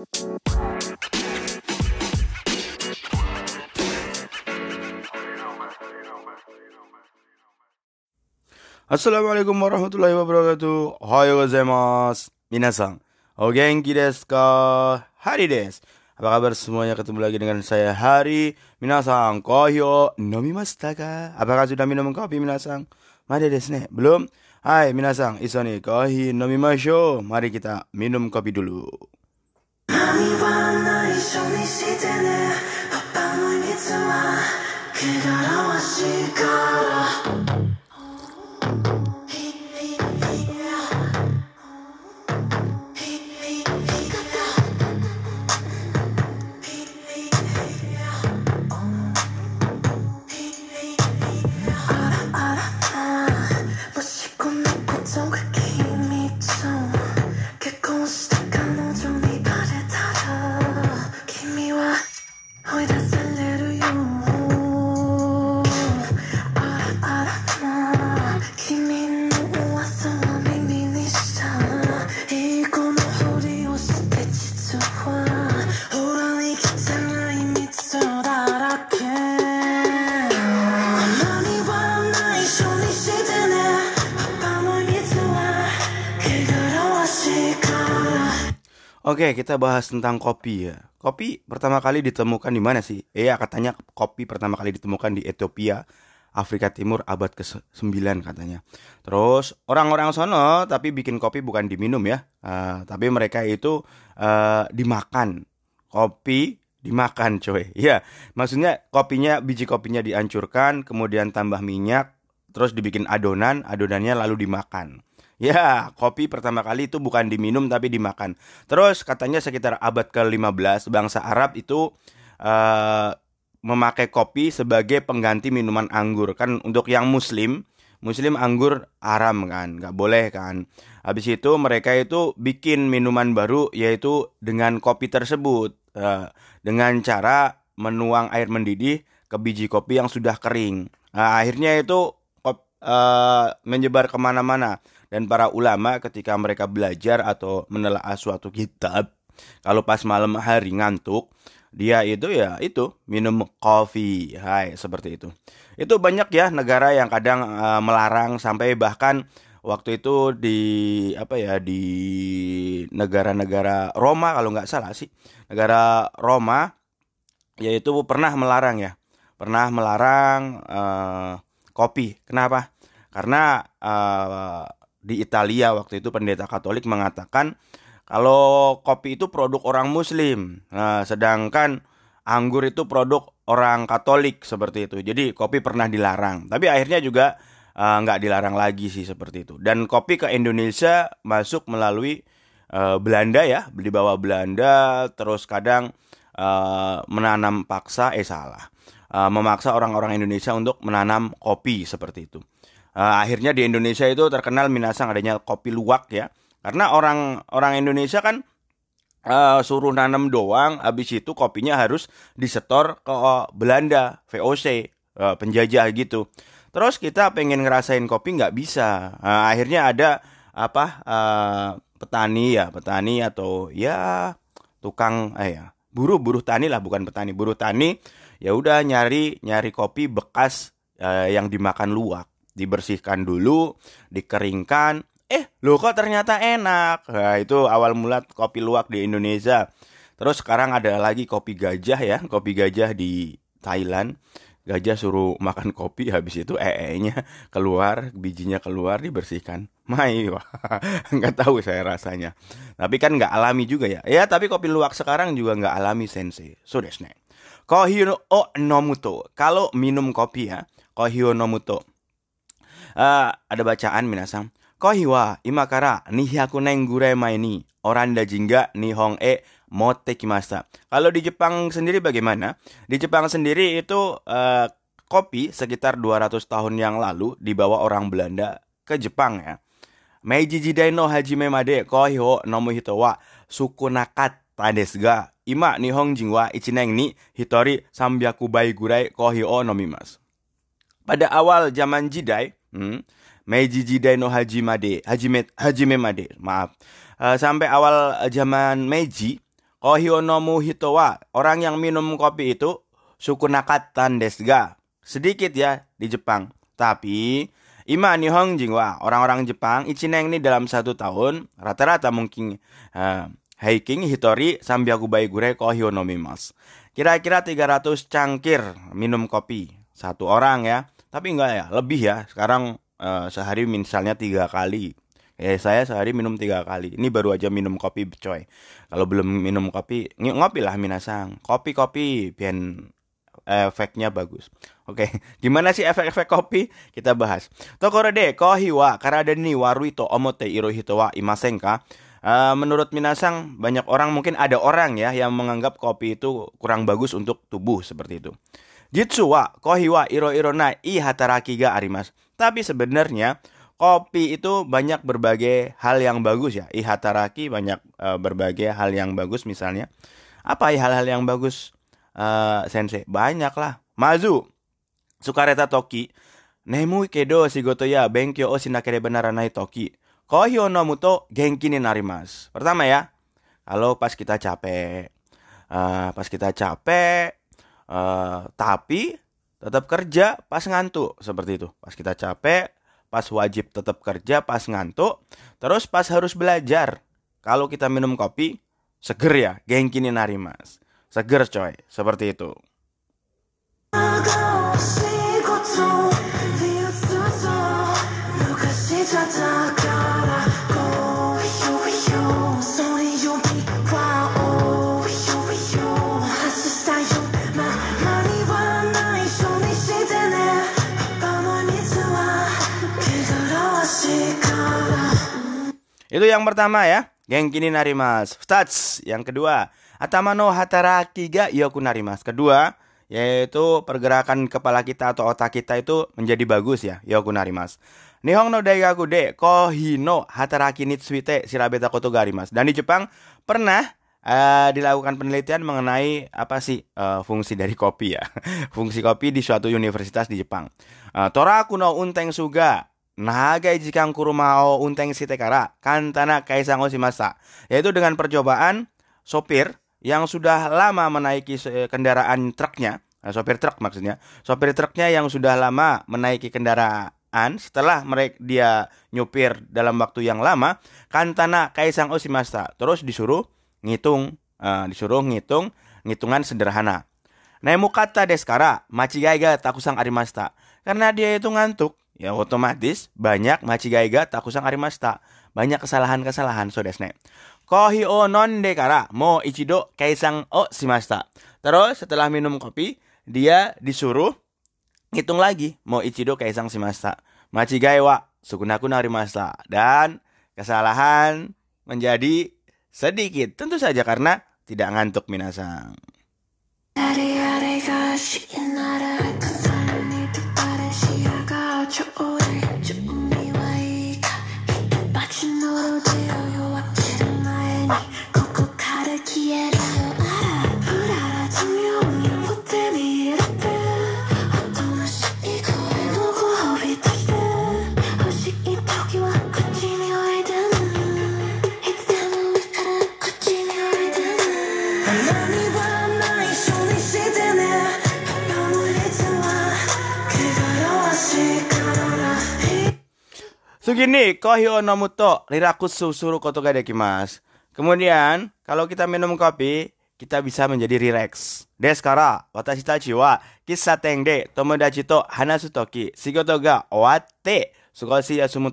Assalamualaikum warahmatullahi wabarakatuh. Ohayo gozaimasu. Minasan, o genki desu ka? Hari desu. Apa kabar semuanya? Ketemu lagi dengan saya Hari. Minasan, kohi o nomimashita ka? Apakah sudah minum kopi minasan? Mari desu ne. Belum? Hai minasan, iso ni kohi nomimashou. Mari kita minum kopi dulu. 何は内緒にしてね。パパの秘密は汚らわしいから。Oke, kita bahas tentang kopi ya. Kopi pertama kali ditemukan di mana sih? Iya, katanya kopi pertama kali ditemukan di Ethiopia, Afrika Timur abad ke-9 katanya. Terus orang-orang sono tapi bikin kopi bukan diminum ya. Eh, tapi mereka itu eh, dimakan. Kopi dimakan coy. Iya, maksudnya kopinya biji kopinya dihancurkan, kemudian tambah minyak, terus dibikin adonan, adonannya lalu dimakan. Ya, kopi pertama kali itu bukan diminum tapi dimakan. Terus katanya sekitar abad ke-15 bangsa Arab itu eh, memakai kopi sebagai pengganti minuman anggur. Kan untuk yang muslim, muslim anggur haram kan, nggak boleh kan. Habis itu mereka itu bikin minuman baru yaitu dengan kopi tersebut. Eh, dengan cara menuang air mendidih ke biji kopi yang sudah kering. Nah, akhirnya itu eh, menyebar ke mana-mana dan para ulama ketika mereka belajar atau menelaah suatu kitab kalau pas malam hari ngantuk dia itu ya itu minum kopi. Hai seperti itu. Itu banyak ya negara yang kadang eh, melarang sampai bahkan waktu itu di apa ya di negara-negara Roma kalau nggak salah sih. Negara Roma yaitu pernah melarang ya. Pernah melarang eh, kopi. Kenapa? Karena eh, di Italia waktu itu pendeta Katolik mengatakan kalau kopi itu produk orang Muslim, nah, sedangkan anggur itu produk orang Katolik seperti itu. Jadi kopi pernah dilarang, tapi akhirnya juga eh, nggak dilarang lagi sih seperti itu. Dan kopi ke Indonesia masuk melalui eh, Belanda ya, dibawa Belanda, terus kadang eh, menanam paksa, eh salah, Eh, memaksa orang-orang Indonesia untuk menanam kopi seperti itu. Eh, akhirnya di Indonesia itu terkenal minasang adanya kopi luwak ya. Karena orang orang Indonesia kan eh, suruh nanam doang, habis itu kopinya harus disetor ke Belanda, VOC, eh, penjajah gitu. Terus kita pengen ngerasain kopi nggak bisa. Eh, akhirnya ada apa eh, petani ya, petani atau ya tukang eh ya buruh buruh tani lah bukan petani buruh tani ya udah nyari nyari kopi bekas eh, yang dimakan luwak dibersihkan dulu dikeringkan eh lo kok ternyata enak nah, itu awal mula kopi luwak di Indonesia terus sekarang ada lagi kopi gajah ya kopi gajah di Thailand gajah suruh makan kopi habis itu ee-nya keluar bijinya keluar dibersihkan Mai, nggak tahu saya rasanya. Tapi kan nggak alami juga ya. Ya, tapi kopi luwak sekarang juga nggak alami sensei. So desu ne. Kohiro o nomuto. Kalau minum kopi ya, kohiro nomuto. Uh, ada bacaan minasang. Kohiwa imakara nihaku neng gurema ini. Oranda jingga nihong e mote kimasa. Kalau di Jepang sendiri bagaimana? Di Jepang sendiri itu uh, kopi sekitar 200 tahun yang lalu dibawa orang Belanda ke Jepang ya. Meiji jidai no hajime made kohiho nomu hitowa suku nakat tades ga ima nihong jingwa ichineng ni hitori sambyaku bai gurai kohi o nomimas. Pada awal zaman jidai, hmm, Meiji Jidai no Hajimade, Hajime, Hajime Made, maaf. Eh, sampai awal zaman Meiji, Kohionomu hitowa, orang yang minum kopi itu suku nakatan desga. Sedikit ya di Jepang. Tapi Ima Nihong Jingwa, orang-orang Jepang ichineng ini dalam satu tahun rata-rata mungkin uh, hiking hitori sambiakubai gure kohionomimas. Kira-kira 300 cangkir minum kopi satu orang ya. Tapi enggak ya, lebih ya. Sekarang uh, sehari misalnya tiga kali Eh saya sehari minum tiga kali. Ini baru aja minum kopi coy. Kalau belum minum kopi, ngopi lah minasang. Kopi kopi, biar efeknya bagus. Oke, gimana sih efek-efek kopi? Kita bahas. Tokoro de kohiwa karada ni waruito omote irohito wa imasenka. Uh, menurut Minasang, banyak orang mungkin ada orang ya yang menganggap kopi itu kurang bagus untuk tubuh seperti itu. Jitsu wa kohiwa iro irona i hataraki ga arimas. Tapi sebenarnya kopi itu banyak berbagai hal yang bagus ya. Ihataraki banyak uh, berbagai hal yang bagus misalnya. Apa hal-hal yang bagus uh, sensei? Banyak lah. Mazu, Sukareta Toki, Nemu kedo shigoto ya benkyo o shinakere naranai toki. Kohyo no muto genki ni narimas. Pertama ya, kalau pas kita capek, uh, pas kita capek, uh, tapi tetap kerja pas ngantuk seperti itu. Pas kita capek, pas wajib tetap kerja, pas ngantuk, terus pas harus belajar. Kalau kita minum kopi, seger ya, gengki nih nari mas. Seger coy, seperti itu. Itu yang pertama ya. Genki ni narimas. Stats. Yang kedua. Atamano hataraki ga yoku narimas. Kedua. Yaitu pergerakan kepala kita atau otak kita itu menjadi bagus ya. Yoku narimas. Nihong no daigaku de kohino hataraki nitsuite shirabeta koto garimas. Dan di Jepang pernah uh, dilakukan penelitian mengenai apa sih uh, fungsi dari kopi ya. fungsi kopi di suatu universitas di Jepang. Uh, Toraku no unteng suga Nagai jikang kurumao unteng sitekara kantana kaisang osimasa. Yaitu dengan percobaan sopir yang sudah lama menaiki kendaraan truknya, nah, sopir truk maksudnya, sopir truknya yang sudah lama menaiki kendaraan setelah mereka dia nyupir dalam waktu yang lama, kantana kaisang osimasa. Terus disuruh ngitung, uh, disuruh ngitung ngitungan sederhana. Nemu kata deskara, machigaiga takusang arimasta. Karena dia itu ngantuk, ya otomatis banyak machigaiga takusang arimasta. Banyak kesalahan-kesalahan so desne. Kohi o non dekara mo ichido kaisang o simasta. Terus setelah minum kopi, dia disuruh hitung lagi mo ichido kaisang simasta. Machigai wa sukunaku narimasta. Dan kesalahan menjadi sedikit. Tentu saja karena tidak ngantuk minasang. Sugini kohio nomuto rirakusu suru koto ga dekimasu. Kemudian, kalau kita minum kopi, kita bisa menjadi relax. Deskara, watashi tachi wa kissaten de tomodachi to hanasu toki, shigoto ga owatte sukoshi yasumu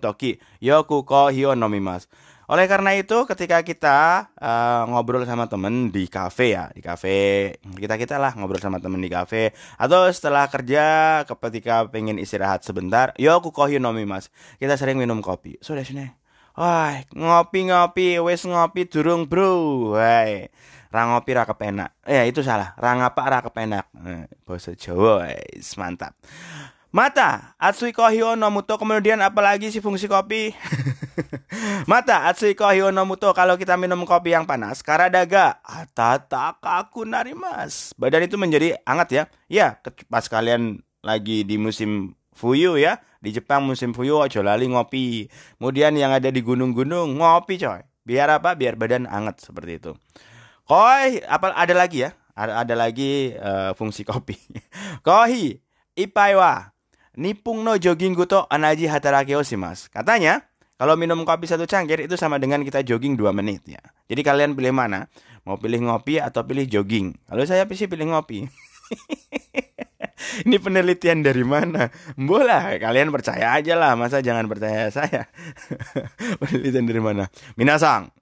yoku kohi o. Oleh karena itu, ketika kita uh, ngobrol sama temen di kafe ya, di kafe kita kita lah ngobrol sama temen di kafe, atau setelah kerja, ketika pengen istirahat sebentar, yo aku kohi nomi mas, kita sering minum kopi. Sudah sini. Wah, ngopi-ngopi, wes ngopi durung bro. Wah, rang ngopi ra kepenak. Ya itu salah, rang apa ra kepenak. Eh, bahasa Jawa, wes, mantap. Mata, Atsui Kohio Nomuto kemudian apalagi sih fungsi kopi? Mata, Atsui Kohio Nomuto kalau kita minum kopi yang panas, karadaga atatakaku narimas. Badan itu menjadi hangat ya. Ya, pas kalian lagi di musim fuyu ya. Di Jepang musim fuyu ojo lali ngopi. Kemudian yang ada di gunung-gunung ngopi coy. Biar apa? Biar badan hangat seperti itu. Koi, apa ada lagi ya? Ada, ada lagi uh, fungsi kopi. Kohi, ipai wa nipung no jogging guto anaji hataraki mas. Katanya, kalau minum kopi satu cangkir itu sama dengan kita jogging dua menit ya. Jadi kalian pilih mana? Mau pilih ngopi atau pilih jogging? Kalau saya sih pilih ngopi. Ini penelitian dari mana? Bola, kalian percaya aja lah, masa jangan percaya saya. penelitian dari mana? Minasang,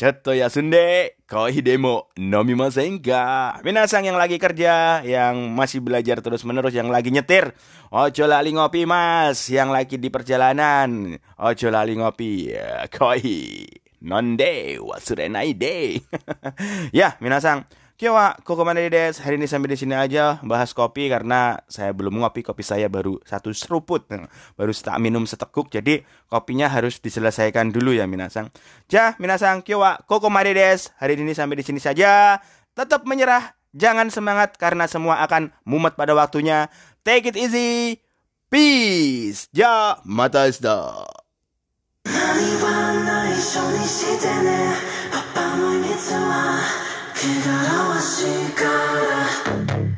ちょっと休んで、コーヒーでも飲みませんか Minasang yang lagi kerja, yang masih belajar terus-menerus, yang lagi nyetir. Ojo lali ngopi mas, yang lagi di perjalanan. Ojo lali ngopi, kohi. Nonde, wasurenai de. ya, minasang. Kyowa, Kokomane des. Hari ini sampai di sini aja bahas kopi karena saya belum ngopi. Kopi saya baru satu seruput. Baru tak minum seteguk. Jadi kopinya harus diselesaikan dulu ya Minasang. Ja, Minasang, Kyowa, Kokomane des. Hari ini sampai di sini saja. Tetap menyerah. Jangan semangat karena semua akan mumet pada waktunya. Take it easy. Peace. Ja, mata 何は内緒にしてねパパの秘密は 汚らわしいから。